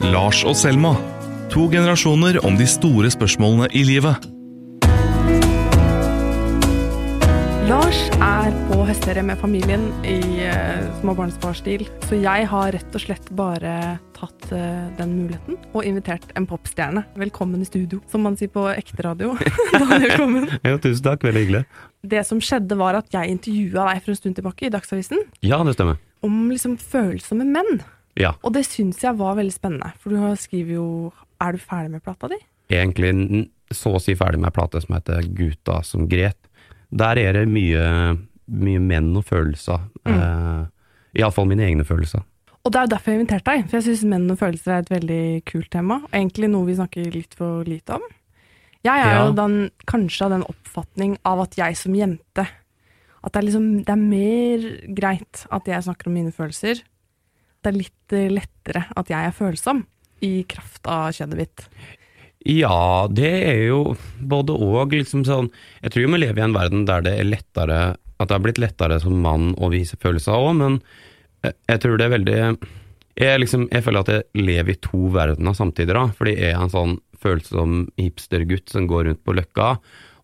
Lars og Selma. To generasjoner om de store spørsmålene i livet. Lars er på hesteferie med familien i uh, småbarnsfarstil, så jeg har rett og slett bare tatt uh, den muligheten og invitert en popstjerne. Velkommen i studio, som man sier på ekte radio. Daniel Kommen. Ja, tusen takk, veldig hyggelig. Det som skjedde, var at jeg intervjua deg for en stund tilbake i Dagsavisen Ja, det stemmer. om liksom følsomme menn. Ja, Og det syns jeg var veldig spennende, for du har- skriver jo Er du ferdig med plata di? egentlig så å si ferdig med ei plate som heter Guta som gret. Der er det mye, mye menn og følelser. Mm. Eh, Iallfall mine egne følelser. Og det er jo derfor jeg inviterte deg, for jeg syns menn og følelser er et veldig kult tema. og Egentlig noe vi snakker litt for lite om. Jeg er Ja. jo den, kanskje av den oppfatning av at jeg som jente At det er, liksom, det er mer greit at jeg snakker om mine følelser. Det er litt eh, lettere at jeg er følsom, i kraft av kjønnet mitt. Ja, det er jo både og, liksom sånn Jeg tror vi lever i en verden der det er lettere At det har blitt lettere som mann å vise følelser òg, men jeg, jeg tror det er veldig jeg, liksom, jeg føler at jeg lever i to verdener samtidig, da. Fordi jeg er en sånn følsom hipstergutt som går rundt på Løkka.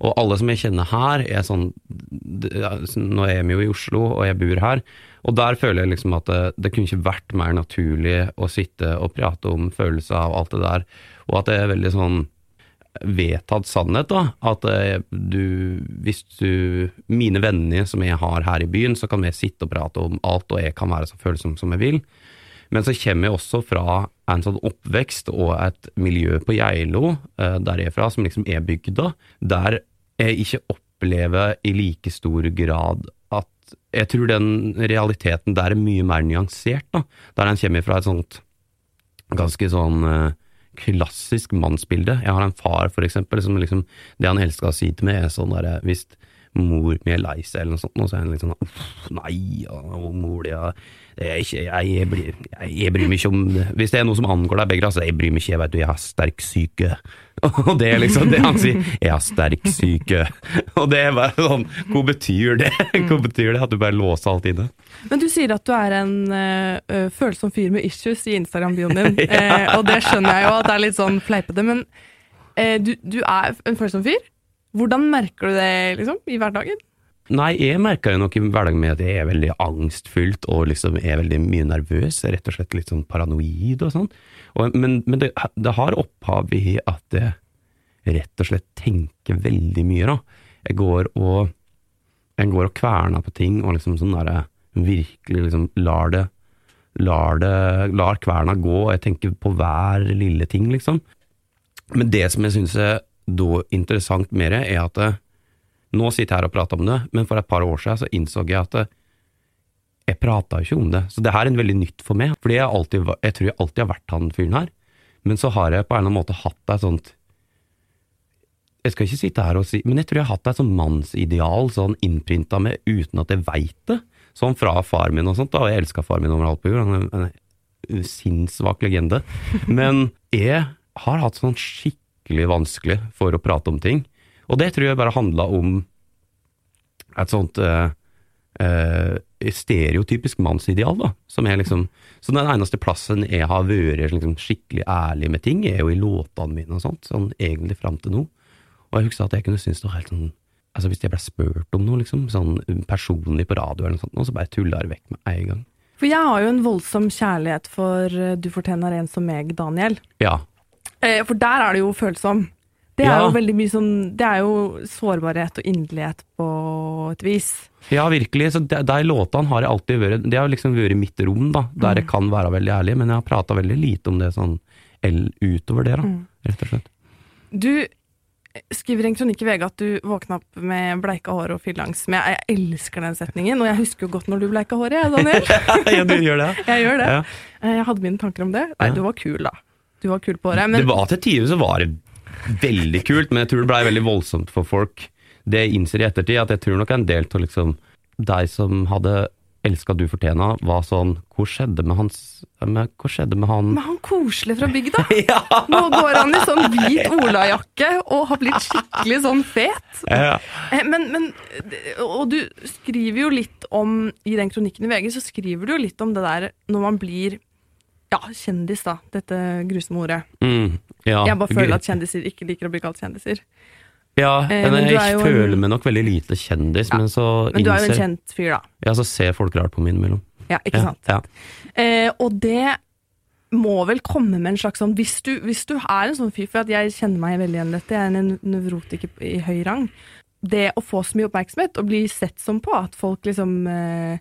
Og alle som jeg kjenner her, er sånn Nå er vi jo i Oslo, og jeg bor her. Og der føler jeg liksom at det, det kunne ikke vært mer naturlig å sitte og prate om følelser av alt det der. Og at det er veldig sånn vedtatt sannhet, da. At eh, du, hvis du Mine venner som jeg har her i byen, så kan vi sitte og prate om alt, og jeg kan være så følsom som jeg vil. Men så kommer jeg også fra en sånn oppvekst og et miljø på Geilo, eh, der jeg er fra, som liksom er bygda, der jeg ikke opplever i like stor grad at Jeg tror den realiteten der er mye mer nyansert, da. Der den kommer fra et sånt ganske sånn eh, klassisk mannsbilde. Jeg har en far, for eksempel, som liksom Det han elsker å si til meg, er sånn derre Hvis mor mi er lei seg, eller noe sånt, og så er han litt sånn Uff, nei, ja, og mor di ja, jeg, jeg, bryr, jeg, bryr meg ikke om det. Hvis det er noe som angår deg begge, så jeg bryr meg ikke, jeg veit du, jeg har sterk syke. Og det er liksom det han sier. Jeg har sterk syke. Og det er bare sånn, hva betyr det? Hva betyr det at du bare låser alt inne? Men du sier at du er en øh, øh, følsom fyr med issues i Instagram-bioen din. eh, og det skjønner jeg jo at det er litt sånn fleipete, men eh, du, du er en følsom fyr. Hvordan merker du det liksom, i hverdagen? Nei, jeg merker jo nok i hverdagen med at jeg er veldig angstfylt og liksom er veldig mye nervøs. Er Rett og slett litt sånn paranoid og sånn. Og, men men det, det har opphav i at jeg rett og slett tenker veldig mye, da. Jeg går og jeg går og kverner på ting og liksom sånn derre virkelig liksom lar det lar det lar kverna gå, og jeg tenker på hver lille ting, liksom. Men det som jeg syns er da interessant med det, er at det, nå sitter jeg her og prater om det, men for et par år siden så innså jeg at det, jeg prata ikke om det. Så det her er en veldig nytt for meg. Fordi jeg, alltid, jeg tror jeg alltid har vært han fyren her. Men så har jeg på en eller annen måte hatt et sånt Jeg skal ikke sitte her og si Men jeg tror jeg har hatt et sånt mannsideal sånn innprinta med uten at jeg veit det. Sånn fra far min og sånt, da. Og jeg elska far min over alt på jord. Han er en sinnssvak legende. Men jeg har hatt sånn skikkelig vanskelig for å prate om ting. Og det tror jeg bare handla om et sånt eh, eh, stereotypisk mannsideal, da. Som er liksom Så den eneste plassen jeg har vært liksom, skikkelig ærlig med ting, er jo i låtene mine og sånt. Sånn egentlig fram til nå. Og jeg husker at jeg kunne synes det var helt sånn Altså Hvis jeg ble spurt om noe, liksom, sånn personlig på radio eller noe sånt, så bare tulla det vekk med en gang. For jeg har jo en voldsom kjærlighet for eh, Du fortjener en som meg, Daniel. Ja. Eh, for der er det jo følsom. Det er Ja. jo veldig mye sånn Det er jo sårbarhet og inderlighet på et vis. Ja, virkelig. Så de, de låtene har jeg alltid vært Det har liksom vært mitt rom, da, der jeg kan være veldig ærlig, men jeg har prata veldig lite om det sånn utover det, da, rett og slett. Du skriver i en kronikk i VG at du våkna opp med bleika hår og fylleangst. Men jeg, jeg elsker den setningen, og jeg husker jo godt når du bleika håret, jeg, Daniel. ja, du gjør det? Jeg gjør det. Ja. Eh, Jeg hadde mine tanker om det. Nei, du var kul, da. Du var kul på håret. Det var til tider så var det veldig kult, men jeg tror det blei veldig voldsomt for folk. Det jeg innser i ettertid, at jeg tror nok en del av liksom de som hadde elska Du fortjena, var sånn Hvor skjedde med hans med, Hvor skjedde med han Med han koselige fra bygda! Ja! Nå går han i sånn hvit olajakke og har blitt skikkelig sånn fet. Ja. Eh, Men, men, og du skriver jo litt om, i den kronikken i VG, så skriver du jo litt om det der når man blir ja, kjendis, da. Dette grusomme ordet. Mm, ja. Jeg bare føler at kjendiser ikke liker å bli kalt kjendiser. Ja, Eh, men jeg er føler en- meg nok veldig lite kjendis, Ja, men så innser Men du er jo en kjent fyr, da. Ja, så ser folk rart på meg innimellom. Ja, ikke Ja, sant? ja. Eh, og det må vel komme med en slags sånn hvis du, hvis du er en sånn fyr, for at jeg kjenner meg veldig igjen i dette, jeg er en nevrotiker i høy rang. Det å få så mye oppmerksomhet og bli sett som på, at folk liksom eh,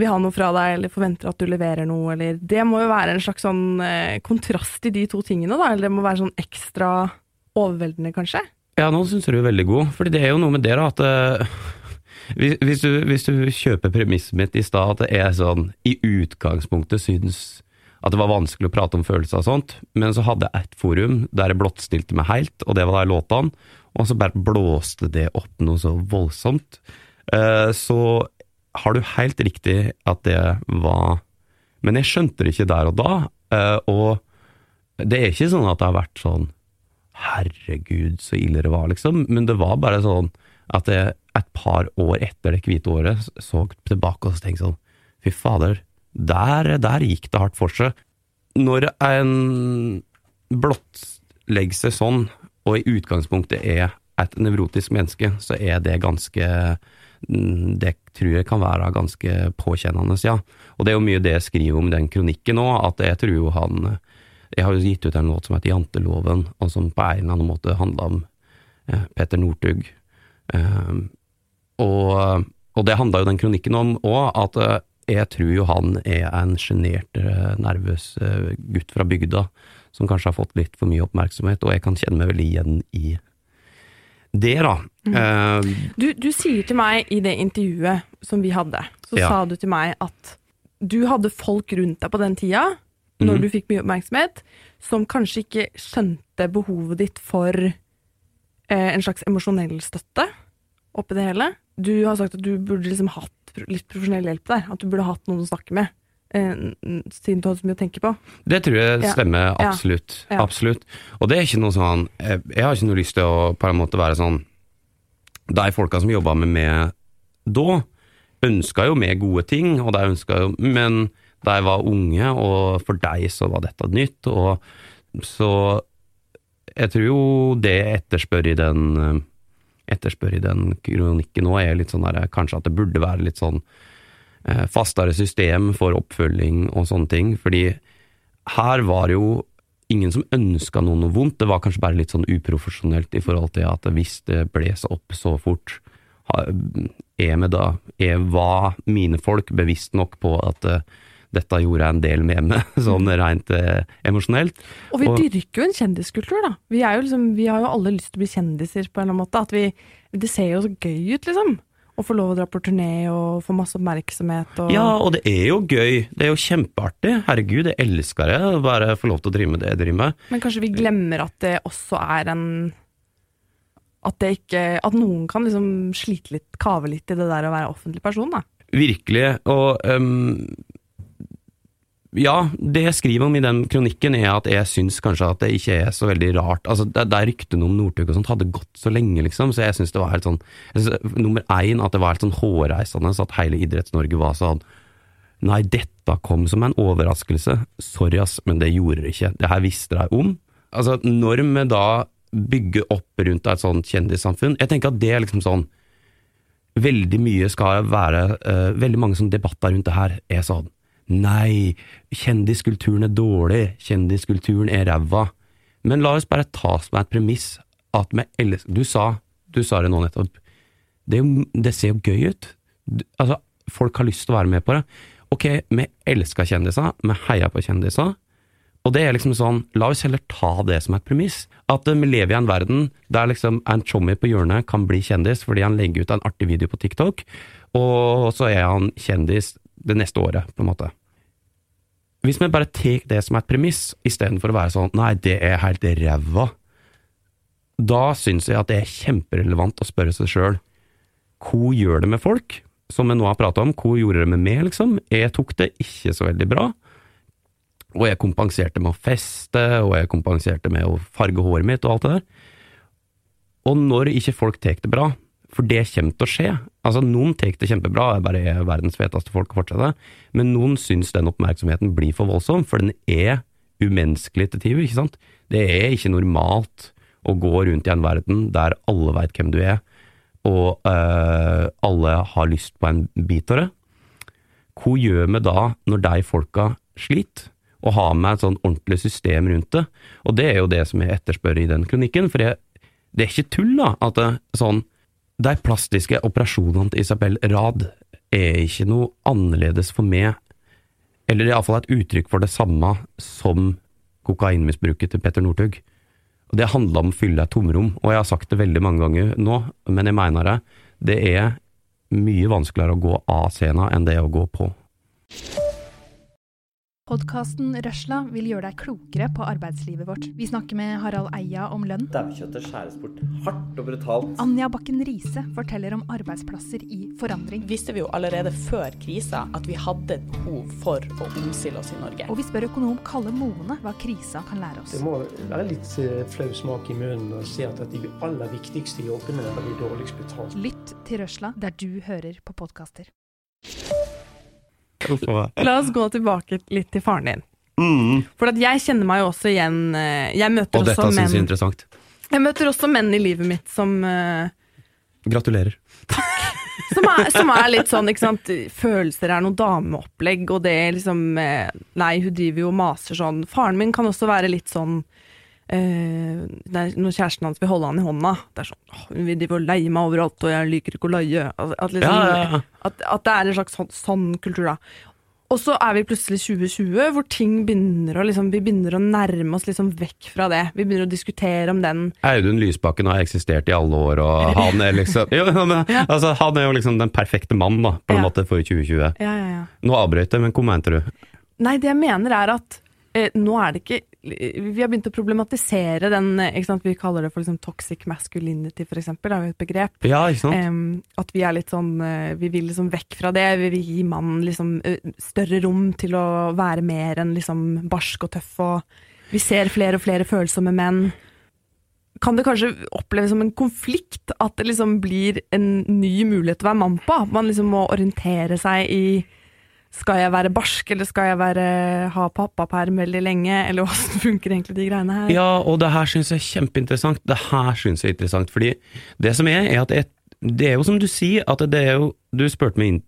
vil ha noe fra deg, eller forventer at du leverer noe, eller Det må jo være en slags sånn eh, kontrast i de to tingene, da. Eller det må være sånn ekstra overveldende, kanskje. Ja, nå syns du er veldig god, for det er jo noe med det da, at eh, hvis, hvis, du, hvis du kjøper premisset mitt i stad, at det er sånn i utgangspunktet syns at det var vanskelig å prate om følelser og sånt, men så hadde jeg et forum der jeg blottstilte meg helt, og det var de låtene, og så bare blåste det opp noe så voldsomt. Eh, så har du helt riktig at det var Men jeg skjønte det ikke der og da, eh, og det er ikke sånn at det har vært sånn herregud, så ille det var, liksom. Men det var bare sånn at jeg et par år etter det hvite året så tilbake og så tenkte sånn Fy fader, der, der gikk det hardt for seg. Når en blottlegger seg sånn, og i utgangspunktet er et nevrotisk menneske, så er det ganske Det tror jeg kan være ganske påkjennende, ja. Og det er jo mye det jeg skriver om i den kronikken òg, at jeg tror jo han jeg har jo gitt ut en låt som heter Janteloven, og som på en eller annen måte handla om eh, Petter Northug. Eh, og, og det handla jo den kronikken om òg, at eh, jeg tror jo han er en sjenert, eh, nervøs eh, gutt fra bygda, som kanskje har fått litt for mye oppmerksomhet, og jeg kan kjenne meg veldig igjen i det, da. Eh, Du, du sier til meg i det intervjuet som vi hadde, så Ja. sa du til meg at du hadde folk rundt deg på den tida, når mm. du fikk mye oppmerksomhet, som kanskje ikke skjønte behovet ditt for eh, en slags emosjonell støtte oppi det hele. Du har sagt at du burde liksom hatt litt profesjonell hjelp der, at du burde hatt noen å snakke med, siden du hadde så mye å tenke på. Det tror jeg stemmer, Ja. absolutt. Ja. absolutt. Og det er ikke noe sånn Jeg, jeg har ikke noe lyst til å på en måte være sånn De folka som jobba med meg da, ønska jo meg gode ting, og de ønska jo Men de var unge, og for deg så var dette nytt, og så Jeg tror jo det jeg etterspør i den eh, etterspør i den kronikken nå, er litt sånn der, kanskje at det burde være litt sånn eh, fastere system for oppfølging og sånne ting, fordi her var det jo ingen som ønska noe noe vondt, det var kanskje bare litt sånn uprofesjonelt i forhold til at hvis det bles opp så fort, er med da, er, var mine folk bevisst nok på at eh, dette gjorde jeg en del med meg, sånn rent eh, emosjonelt. Og vi Og- dyrker jo en kjendiskultur, da. Vi, er jo liksom, vi har jo alle lyst til å bli kjendiser på en eller annen måte. At vi, det ser jo så gøy ut, liksom. Å få lov å dra på turné og få masse oppmerksomhet og Ja, og det er jo gøy, det er jo kjempeartig, herregud, jeg elsker det, å bare få lov til å drive med det jeg driver med. Men kanskje vi glemmer at det også er en At det ikke At noen kan liksom slite litt, kave litt i det der å være offentlig person, da. Virkelig, og øhm, ja, det jeg skriver om i den kronikken er at jeg syns kanskje at det ikke er så veldig rart. Altså, det ryktene om Northug og sånt hadde gått så lenge, liksom, så jeg syns det var helt sånn jeg synes, Nummer én, at det var helt sånn hårreisende, så at hele Idretts-Norge var sånn Nei, dette kom som en overraskelse. Sorry, ass, men det gjorde det ikke. Det her visste de om. Altså, når vi da bygger opp rundt et sånt kjendissamfunn Jeg tenker at det er liksom sånn Veldig mye skal være uh, Veldig mange sånne debatter rundt det her er sånn Nei, kjendiskulturen er dårlig, kjendiskulturen er ræva. Men la oss bare ta som et premiss at vi elsker Du sa, du sa det nå nettopp. Det, jo, det ser jo gøy ut. Altså, folk har lyst til å være med på det. Ok, vi elsker kjendiser, vi heier på kjendiser. Og det er liksom sånn, la oss heller ta det som et premiss. At eh, vi lever i en verden der liksom en chommy på hjørnet kan bli kjendis fordi han legger ut en artig video på TikTok, og så er han kjendis det neste året, på en måte. Hvis vi bare tar det som et premiss, istedenfor å være sånn nei, det er helt ræva, da syns jeg at det er kjemperelevant å spørre seg sjøl hva gjør det med folk, som vi nå har prata om, hva gjorde det med meg, liksom? Jeg tok det ikke så veldig bra. Og jeg kompenserte med å feste, og jeg kompenserte med å farge håret mitt og alt det der. Og når ikke folk tar det bra, For det kommer til å skje. Altså, noen tar det kjempebra, bare er verdens feteste folk å fortsette, men noen syns den oppmerksomheten blir for voldsom, for den er umenneskelig til tider, ikke sant. Det er ikke normalt å gå rundt i en verden der alle veit hvem du er, og øh, alle har lyst på en bit av det. Hva gjør vi da når de folka sliter? Og har med et sånn ordentlig system rundt det. Og det er jo det som jeg etterspør i den kronikken, for jeg, det er ikke tull, da, at det, sånn De plastiske operasjonene til Isabel Rad er ikke noe annerledes for meg, eller iallfall et uttrykk for det samme som kokainmisbruket til Petter Northug. Det handla om å fylle et tomrom, og jeg har sagt det veldig mange ganger nå, men jeg mener det. Det er mye vanskeligere å gå av scenen enn det å gå på. Podkasten Røsla vil gjøre deg klokere på arbeidslivet vårt. Vi snakker med Harald Eia om lønn. Daukjøttet skjæres bort hardt og brutalt. Anja Bakken Riise forteller om arbeidsplasser i forandring. visste vi jo allerede før krisa at vi hadde et behov for å omstille oss i Norge. Og vi spør økonom Kalle Moene hva krisa kan lære oss. Det må være litt eh, flau smak i munnen å se at de aller viktigste jobbene er de dårligst betalt. Lytt til Røsla der du hører på podkaster. La oss gå tilbake litt til faren din. Mm. For jeg kjenner meg jo også igjen eh, Jeg møter, Og dette også syns jeg er interessant. jeg møter også menn i livet mitt som uh, Gratulerer. som er, som er litt sånn, ikke sant Følelser er noe dameopplegg, og det liksom eh, Nei, hun driver jo og maser sånn. Faren min kan også være litt sånn eh, Når kjæresten hans vil holde han i hånda Det er sånn oh, Hun vil drive og leie meg overalt, og jeg liker ikke å leie. At, at, liksom, Ja, ja, ja. At, at det er en slags sånn, sånn kultur, da. Og så er vi plutselig 2020, hvor ting begynner å, liksom, vi begynner å nærme oss liksom vekk fra det. Vi begynner å diskutere om den Audun Lysbakken har eksistert i alle år, og han er liksom jo, men, Ja. altså, Han er jo liksom den perfekte mann, da, på en Ja. måte, for 2020. Ja, ja, ja. Nå avbrøt jeg, men hva mente du? Nei, det jeg mener er at eh, nå er det ikke Vi har begynt å problematisere den? Vi kaller det for liksom, toxic masculinity, for eksempel. Det er jo et begrep. Ja? Em, at vi er litt sånn eh, Vi vil liksom vekk fra det. Vi vil gi mannen liksom eh, større rom til å være mer enn liksom barsk og tøff. Og vi ser flere og flere følsomme menn. Kan det kanskje oppleves som en konflikt at det liksom blir en ny mulighet til å være mann på? Man liksom må orientere seg i skal jeg være barsk, eller skal jeg være, ha pappaperm veldig lenge, eller åssen funker egentlig de greiene her? Ja, og det her syns jeg er kjempeinteressant. Det her syns jeg er interessant, fordi det som er, er at et, det er jo som du sier, at det er jo Du spurte meg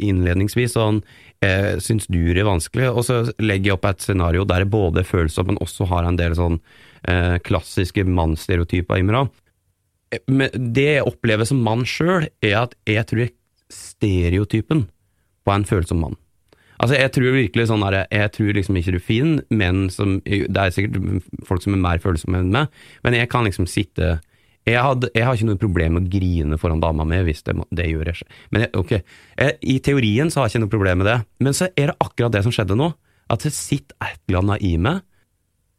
innledningsvis sånn eh, Syns du det er vanskelig? Og så legger jeg opp et scenario der jeg både er følsom, men også har en del sånn eh, klassiske mannsstereotyper. Eh, Men det jeg opplever som mann sjøl, er at jeg tror stereotypen på en følsom mann. Altså, jeg tror virkelig sånn der, jeg tror liksom ikke du finner menn som Det er sikkert folk som er mer følsomme enn meg, men jeg kan liksom sitte jeg, had, jeg har ikke noe problem med å grine foran dama mi, hvis det, det gjør jeg. Men jeg, ok, jeg, I teorien så har jeg ikke noe problem med det, men så er det akkurat det som skjedde nå. At det sitter et eller annet i meg.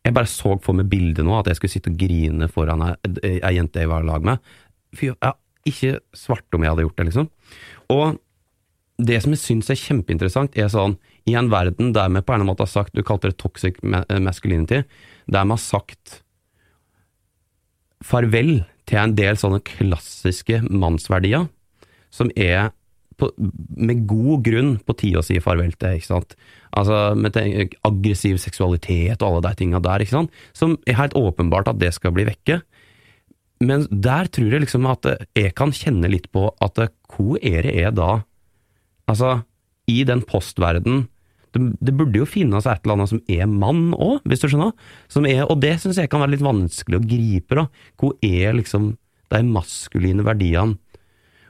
Jeg bare så for meg bildet nå, at jeg skulle sitte og grine foran ei, jente jeg var i lag med. Fy, jeg ikke svart om jeg hadde gjort det, liksom. Og det som jeg syns er kjempeinteressant, er sånn I en verden der vi på en måte har sagt Du kalte det toxic masculinity. Der vi har sagt farvel til en del sånne klassiske mannsverdier, som er på, med god grunn på tide å si farvel til, ikke sant. Altså med te- aggressiv seksualitet og alle de tinga der, ikke sant. Som er helt åpenbart at det skal bli vekke. Men der tror jeg liksom at jeg kan kjenne litt på at hvor er det jeg da Altså, i den postverden det, det burde jo finnes et eller annet som er mann òg, hvis du skjønner? Er, og det syns jeg kan være litt vanskelig å gripe, da. Hvor er liksom de maskuline verdiene?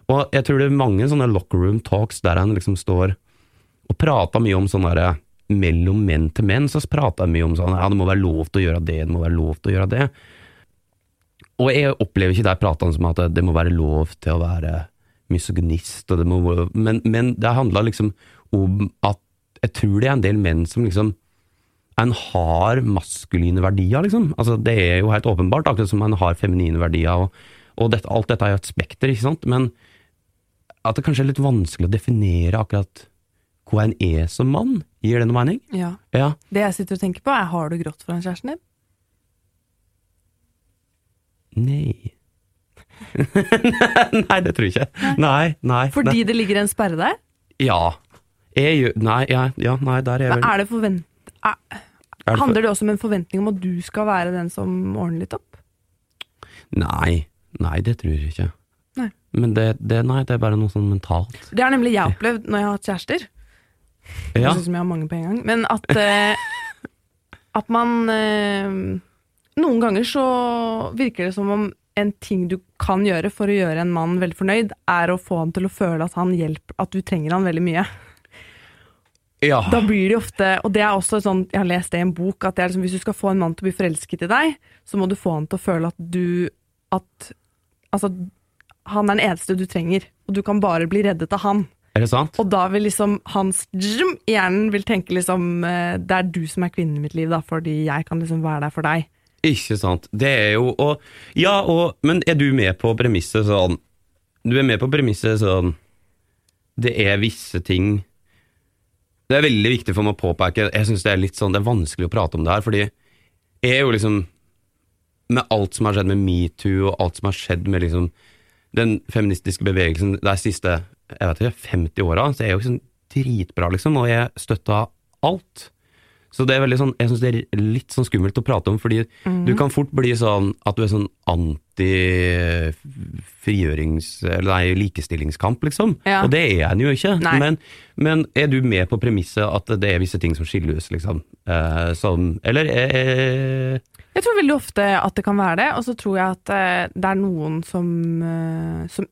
Og jeg tror det er mange sånne locker room talks der en liksom står og prater mye om sånn derre mellom menn til menn, så prater jeg mye om sånn ja, det må være lov til å gjøre det, det må være lov til å gjøre det. Og jeg opplever ikke de pratene som at det må være lov til å være misogynist, og det må, men, men det handler liksom om at jeg tror det er en del menn som liksom en har maskuline verdier, liksom. Altså, det er jo helt åpenbart, akkurat som en har feminine verdier, og, og dette, alt dette er jo et spekter, ikke sant, men at det kanskje er litt vanskelig å definere akkurat hva en er som mann. Gir det noe mening? Ja. Ja. Det jeg sitter og tenker på, er har du grått foran kjæresten din? Nei. nei, det tror jeg ikke. Nei, nei. Fordi det ligger en sperre der? Ja. Jeg Nei, ja, ja, nei der er jeg Men vel er det forvent... Er, er det for- handler det også om en forventning om at du skal være den som ordner litt opp? Nei. Nei, det tror jeg ikke. Nei. Men det, det, nei, det er bare noe sånn mentalt. Det har nemlig jeg opplevd når jeg har hatt kjærester. Ja. Sånn som jeg har mange på en gang. Men at, eh, at man eh, Noen ganger så virker det som om en ting du kan gjøre for å gjøre en mann veldig fornøyd, er å få han til å føle at, han hjelper, at du trenger han veldig mye. ja. Da blir det ofte, og det er også sånn, jeg har lest det i en bok, at det er liksom, hvis du skal få en mann til å bli forelsket i deg, så må du få han til å føle at du at, Altså, han er den eneste du trenger, og du kan bare bli reddet av han. Er det sant? Og da vil liksom hans hjernen vil tenke liksom eh, Det er du som er kvinnen i mitt liv, da, fordi jeg kan liksom være der for deg. Ikke sant. Det er jo og, Ja, og Men er du med på premisset sånn Du er med på premisset sånn Det er visse ting Det er veldig viktig for meg å påpeke Jeg synes det er litt sånn Det er vanskelig å prate om det her, fordi jeg er jo liksom Med alt som har skjedd med metoo, og alt som har skjedd med liksom den feministiske bevegelsen de siste jeg vet ikke, 50 åra, så er jeg jo sånn dritbra, liksom, og jeg støtta alt. Så det er veldig sånn, jeg syns det er litt sånn skummelt å prate om, fordi du kan fort bli sånn at du er sånn anti-frigjørings... Eller nei, likestillingskamp, liksom. Ja. Og det er en jo ikke. Men, men er du med på premisset at det er visse ting som skilles, liksom? Eh, som Eller eh, Jeg tror veldig ofte at det kan være det, og så tror jeg at eh, det er noen som, eh, som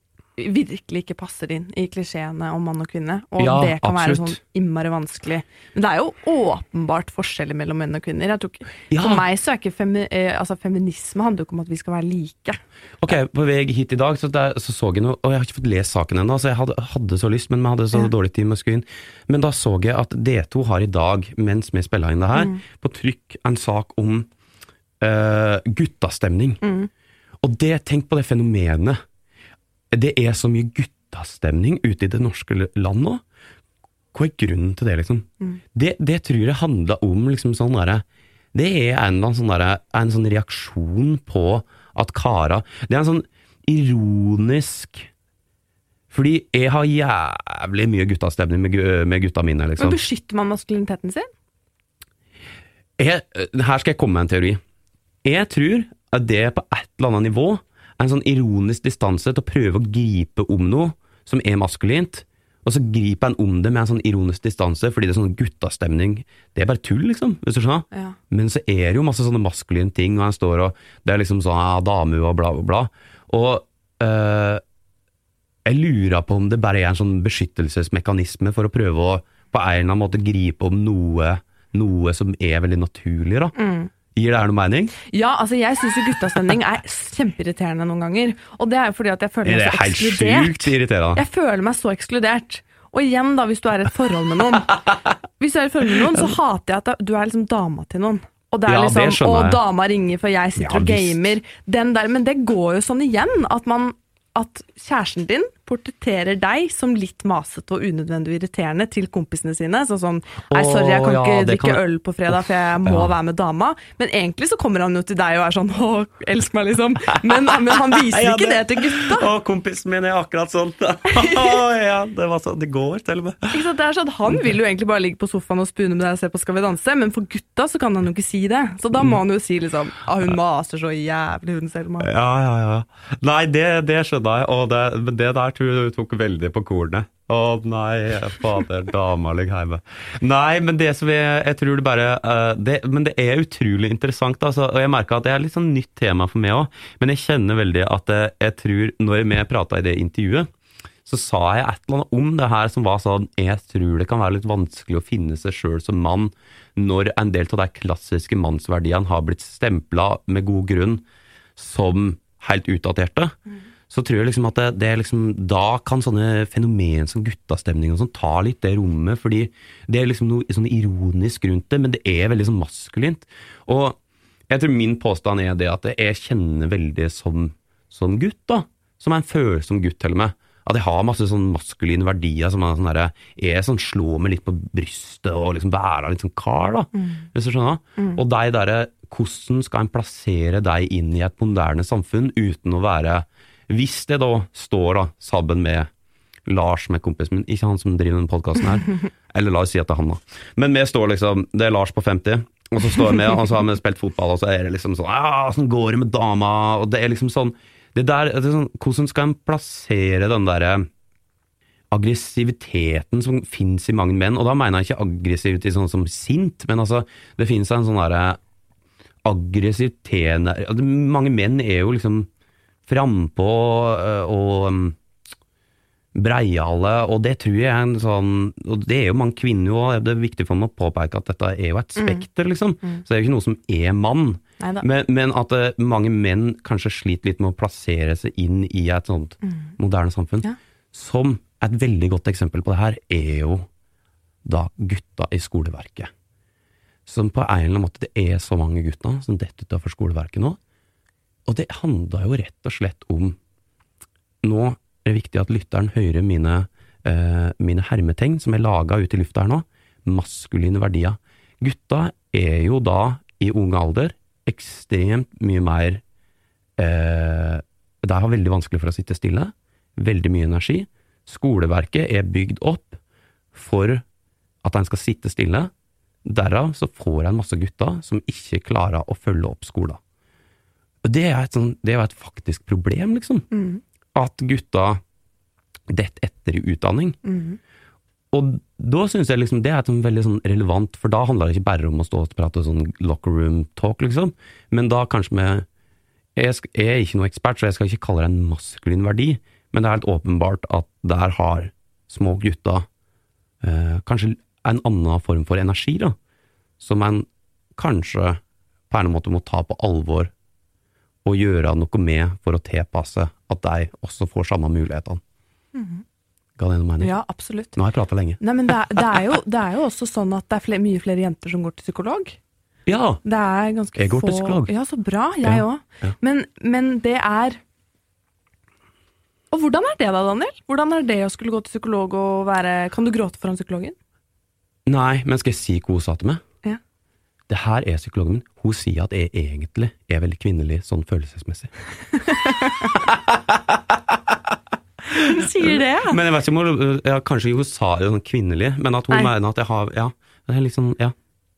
virkelig ikke passer inn i klisjeene om mann og kvinne, og Ja, det kan være sånn innmari vanskelig. Men det er jo åpenbart forskjeller mellom menn og kvinner. Jeg tror ikke, Ja. For meg så er ikke femi, eh, altså feminisme handler jo ikke om at vi skal være like. Ok, på vei hit i dag så, der, så så jeg noe Og jeg har ikke fått lest saken ennå, så jeg hadde, hadde så lyst, men vi hadde så Ja. dårlig tid med inn. Men da så jeg at D2 har i dag, mens vi spiller inn det her, Mm. på trykk en sak om uh, guttastemning. Mm. Og det, tenk på det fenomenet. Det er så mye guttastemning ute i det norske land nå. Hva er grunnen til det, liksom? Mm. Det, det tror jeg handler om liksom sånn derre Det er en, sånn der, en sånn reaksjon på at kara Det er en sånn ironisk Fordi jeg har jævlig mye guttastemning med, med gutta mine, Men liksom. beskytter man maskuliniteten sin? Jeg, her skal jeg komme med en teori. Jeg tror at det på et eller annet nivå en sånn ironisk distanse til å prøve å gripe om noe som er maskulint, og så griper en om det med en sånn ironisk distanse fordi det er sånn guttastemning. Det er bare tull, liksom, hvis du skjønner. Ja. Men så er det jo masse sånne maskuline ting, og en står og Det er liksom sånn ja, dame og bla, bla, bla. Og øh, jeg lurer på om det bare er en sånn beskyttelsesmekanisme for å prøve å på en eller annen måte gripe om noe, noe som er veldig naturlig, da. Mm. Gir det her noe mening? Ja, altså jeg syns jo guttastemning er kjempeirriterende noen ganger. Og det er jo fordi at jeg føler Det meg er så helt ekskludert. irriterende. Jeg føler meg så ekskludert. Og igjen, da, hvis du er i et forhold med noen Hvis du er i et forhold med noen, så hater jeg at du er liksom dama til noen. Og det er Ja, liksom 'Å, dama ringer, for jeg sitter Ja, og gamer'. Den der, men det går jo sånn igjen. At, man, at kjæresten din portretterer deg som litt masete og unødvendig irriterende til kompisene sine. Sånn sånn 'Nei, sorry, jeg kan ja, ikke drikke kan- øl på fredag, for jeg må Ja. være med dama'. Men egentlig så kommer han jo til deg og er sånn 'Å, elsk meg', liksom. Men, men han viser Ja, ikke det det- til gutta. Å, kompisen min er akkurat sånn. ja, det var sånn det går, til og med. Ikke sant? Det er sånn, Han vil jo egentlig bare ligge på sofaen og spune med deg og se på Skal vi danse, men for gutta så kan han jo ikke si det. Så da må han jo si liksom ah, 'Hun maser så jævlig, hun Selma'. Ja, ja, ja. Nei, det, det skjønner jeg, og det, det der tror Hun tok veldig på kornet. Å nei, fader, dama ligger hjemme. Nei, men det som jeg, jeg tror det bare uh, det, Men det er utrolig interessant, altså. Og jeg merker at det er litt sånn nytt tema for meg òg. Men jeg kjenner veldig at jeg, jeg tror, når vi prata i det intervjuet, så sa jeg et eller annet om det her som var sånn Jeg tror det kan være litt vanskelig å finne seg sjøl som mann når en del av de klassiske mannsverdiene har blitt stempla med god grunn som helt utdaterte. Så tror jeg liksom at det, det er liksom Da kan sånne fenomen som guttastemning og sånn ta litt det rommet, fordi det er liksom noe sånn ironisk rundt det, men det er veldig sånn maskulint. Og jeg tror min påstand er det at jeg kjenner veldig som, som gutt, da. Som en følsom gutt, til og med. At jeg har masse sånn maskuline verdier som er sånn derre Jeg sånn slår meg litt på brystet og liksom være litt sånn kar, da. Hvis du skjønner? Og de derre Hvordan skal en plassere deg inn i et moderne samfunn uten å være Hvis det da står da sammen med Lars som er kompisen min, ikke han som driver denne podkasten her, eller la oss si at det er han, da. Men vi står liksom, det er Lars på 50, og så står vi, og så har vi spilt fotball, og så er det liksom sånn Ja, sånn går det med dama? Og det er liksom sånn det der, det er sånn, Hvordan skal en plassere den derre aggressiviteten som finnes i mange menn, og da mener jeg ikke aggressivitet sånn som sint, men altså, det finnes en sånn derre aggressivitet altså, Mange menn er jo liksom frampå øh, og um, breiale, og det tror jeg er en sånn Og det er jo mange kvinner òg, det er viktig for meg å påpeke at dette er jo et spekter, liksom. Så det er jo ikke noe som er mann. Men, men at eh, mange menn kanskje sliter litt med å plassere seg inn i et sånt moderne samfunn. Ja. Som et veldig godt eksempel på det her, er jo da gutta i skoleverket. Som på en eller annen måte Det er så mange gutter som detter utenfor skoleverket nå. Og det handla jo rett og slett om Nå er det viktig at lytteren hører mine, eh, mine hermetegn som er laga ute i lufta her nå. Maskuline verdier. Gutta er jo da, i ung alder, ekstremt mye mer eh, De har veldig vanskelig for å sitte stille. Veldig mye energi. Skoleverket er bygd opp for at en skal sitte stille. Derav så får en masse gutter som ikke klarer å følge opp skolen. Det er, sånn, det er jo et faktisk problem, liksom. At gutta detter etter i utdanning. Og da syns jeg liksom det er sånn veldig sånn relevant, for da handler det ikke bare om å stå og prate sånn locker room talk, liksom, men da kanskje med Jeg er ikke noe ekspert, så jeg skal ikke kalle det en maskulin verdi, men det er helt åpenbart at der har små gutter eh, kanskje en annen form for energi, da, som en kanskje på en måte må ta på alvor og gjøre noe med for å tilpasse at de også får samme mulighetene. Ga det noe mening? Ja, absolutt. Nå har jeg prata lenge. Nei, men det er, det, er jo, det er jo også sånn at det er flere, mye flere jenter som går til psykolog. Ja! Det er ganske Jeg går til psykolog. Ja, så bra. Jeg Ja, ja. Men, men det er Og hvordan er det da, Daniel? Hvordan er det å skulle gå til psykolog og være Kan du gråte foran psykologen? Nei, men skal jeg si hva hun sa til meg? Det her er psykologen min. Hun sier at jeg egentlig er veldig kvinnelig sånn følelsesmessig. Hun sier det, ja. Men jeg vet ikke om hun ja, Kanskje hun sa det sånn kvinnelig, men at hun Nei. mener at jeg har Ja. Det er liksom, ja.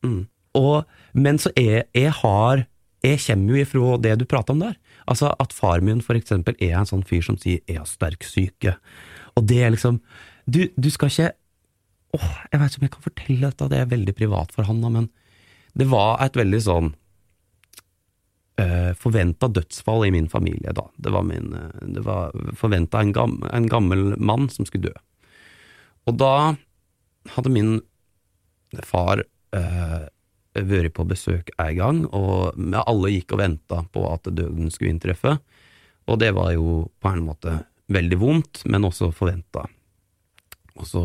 Mm. Og, men så er jeg har Jeg kommer jo ifra det du prater om der. Altså at far min for eksempel er en sånn fyr som sier 'jeg har sterk syke'. Og det er liksom Du, du skal ikke Åh, jeg vet ikke om jeg kan fortelle dette, det er veldig privat for han, da, men det var et veldig sånn uh, forventa dødsfall i min familie da. Det var, min, eh, var forventa en, gam, en gammel mann som skulle dø. Og da hadde min far uh, vært på besøk en gang, og alle gikk og venta på at døden skulle inntreffe. Og det var jo på en måte veldig vondt, men også forventa. Og så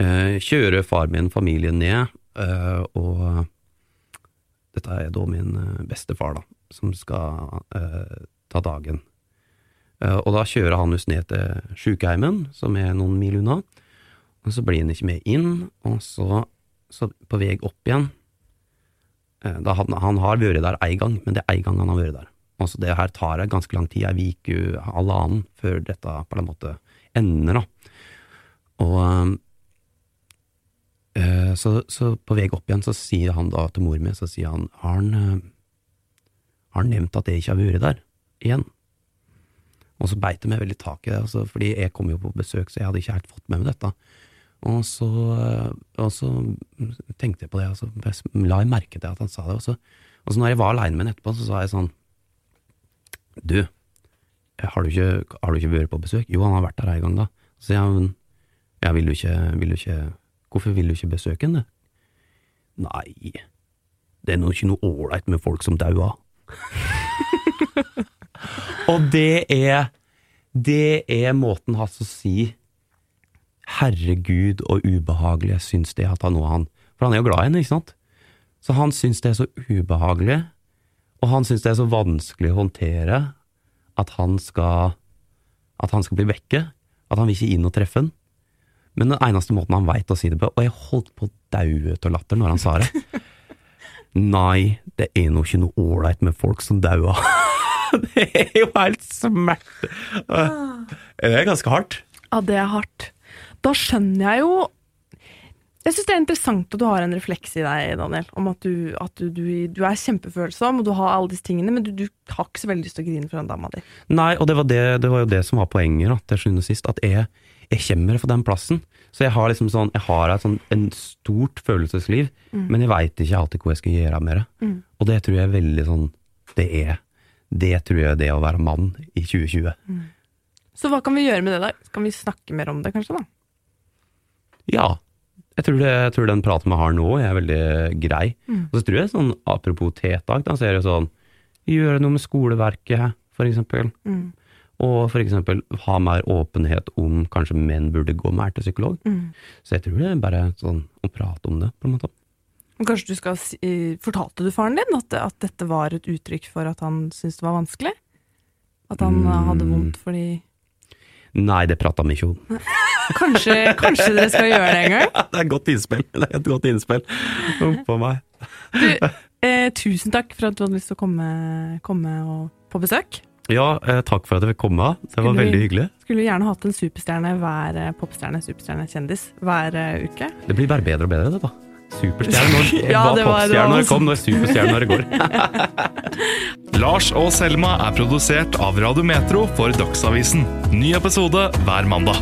eh, kjører far min familien ned, eh, og dette er da min eh, bestefar, da, som skal eh, ta dagen. Eh, og da kjører han oss ned til sjukeheimen, som er noen mil unna. Og så blir han ikke med inn, og så, så på vei opp igjen eh, han, han har vært der én gang, men det er én gang han har vært der. Altså det her tar det ganske lang tid, ei uke, halvannen, før dette på en måte ender, da. Og eh, så, så på vei opp igjen så sier han da til mor mi, så sier han har han, eh, har han nevnt at jeg ikke har vært der igjen? Og så beit det meg veldig tak i det, altså, fordi jeg kom jo på besøk, så jeg hadde ikke helt fått med meg dette. Og så, øh, og så tenkte jeg på det, og så altså, la jeg merke til at han sa det. Og så, og så når jeg var aleine med ham etterpå, så sa jeg sånn Du, har du, ikke, har du ikke vært på besøk? Jo, han har vært der ei gang, da. Så sier han ja, vil du ikke, vil du ikke Hvorfor vil du ikke besøke henne? Nei, det er nå ikke noe ålreit med folk som dauer. Og det er Det er måten hans å si Herregud, og ubehagelig jeg syns det at han nå han For han er jo glad i henne, ikke sant? Så han syns det er så ubehagelig, og han syns det er så vanskelig å håndtere at han skal At han skal bli vekke. At han vil ikke inn og treffe henne. Men den eneste måten han veit å si det på Og jeg holdt på å daue av latter når han sa det. Nei, det er nå ikke noe ålreit med folk som dauer. det er jo helt smerte. Det er ganske hardt. Ja, det er hardt. Da skjønner jeg jo Jeg syns det er interessant at du har en refleks i deg, Daniel, om at du, at du, du, du er kjempefølsom, og du har alle disse tingene, men du, du har ikke så veldig lyst til å grine foran dama di. Nei, og det var, det, det var jo det som var poenget da, til sjuende og sist, at jeg, jeg kommer fra den plassen. Så jeg har liksom sånn, jeg har et sånn, en stort følelsesliv, men jeg veit ikke alltid hva jeg skal gjøre med det. Mm. Og det tror jeg er veldig sånn, det er, det tror jeg er det å være mann i 2020. Så hva kan vi gjøre med det, da? Kan vi snakke mer om det, kanskje? da? Ja, jeg tror, det, jeg tror den praten vi har nå er veldig grei. Mm. Og så tror jeg sånn, apropos tetak, da, så er det sånn, gjøre noe med skoleverket, for eksempel. Mm. Og for eksempel ha mer åpenhet om kanskje menn burde gå mer til psykolog. Mm. Så jeg tror det er bare sånn å prate om det, på en måte. Kanskje du skal si, eh, Fortalte du faren din at, at dette var et uttrykk for at han syntes det var vanskelig? At han mm. hadde vondt fordi Nei, det prata vi ikke om. Kanskje, kanskje dere skal gjøre det en gang? Det er et godt innspill. Det er et godt innspill. På meg. Du, eh, tusen takk for at du hadde lyst til å komme, komme på besøk. Ja, eh, takk for at jeg fikk komme. Det var Skulle var veldig hyggelig. Skulle gjerne hatt en superstjerne hver eh, popstjerne, superstjerne, kjendis hver uh, uke. Det blir bare bedre og bedre, det, da. Superstjerne når Ja, var det var- popstjerne når det kom, nå er superstjerne når det går. Lars og Selma er produsert av Radio Metro for Dagsavisen. Ny episode hver mandag.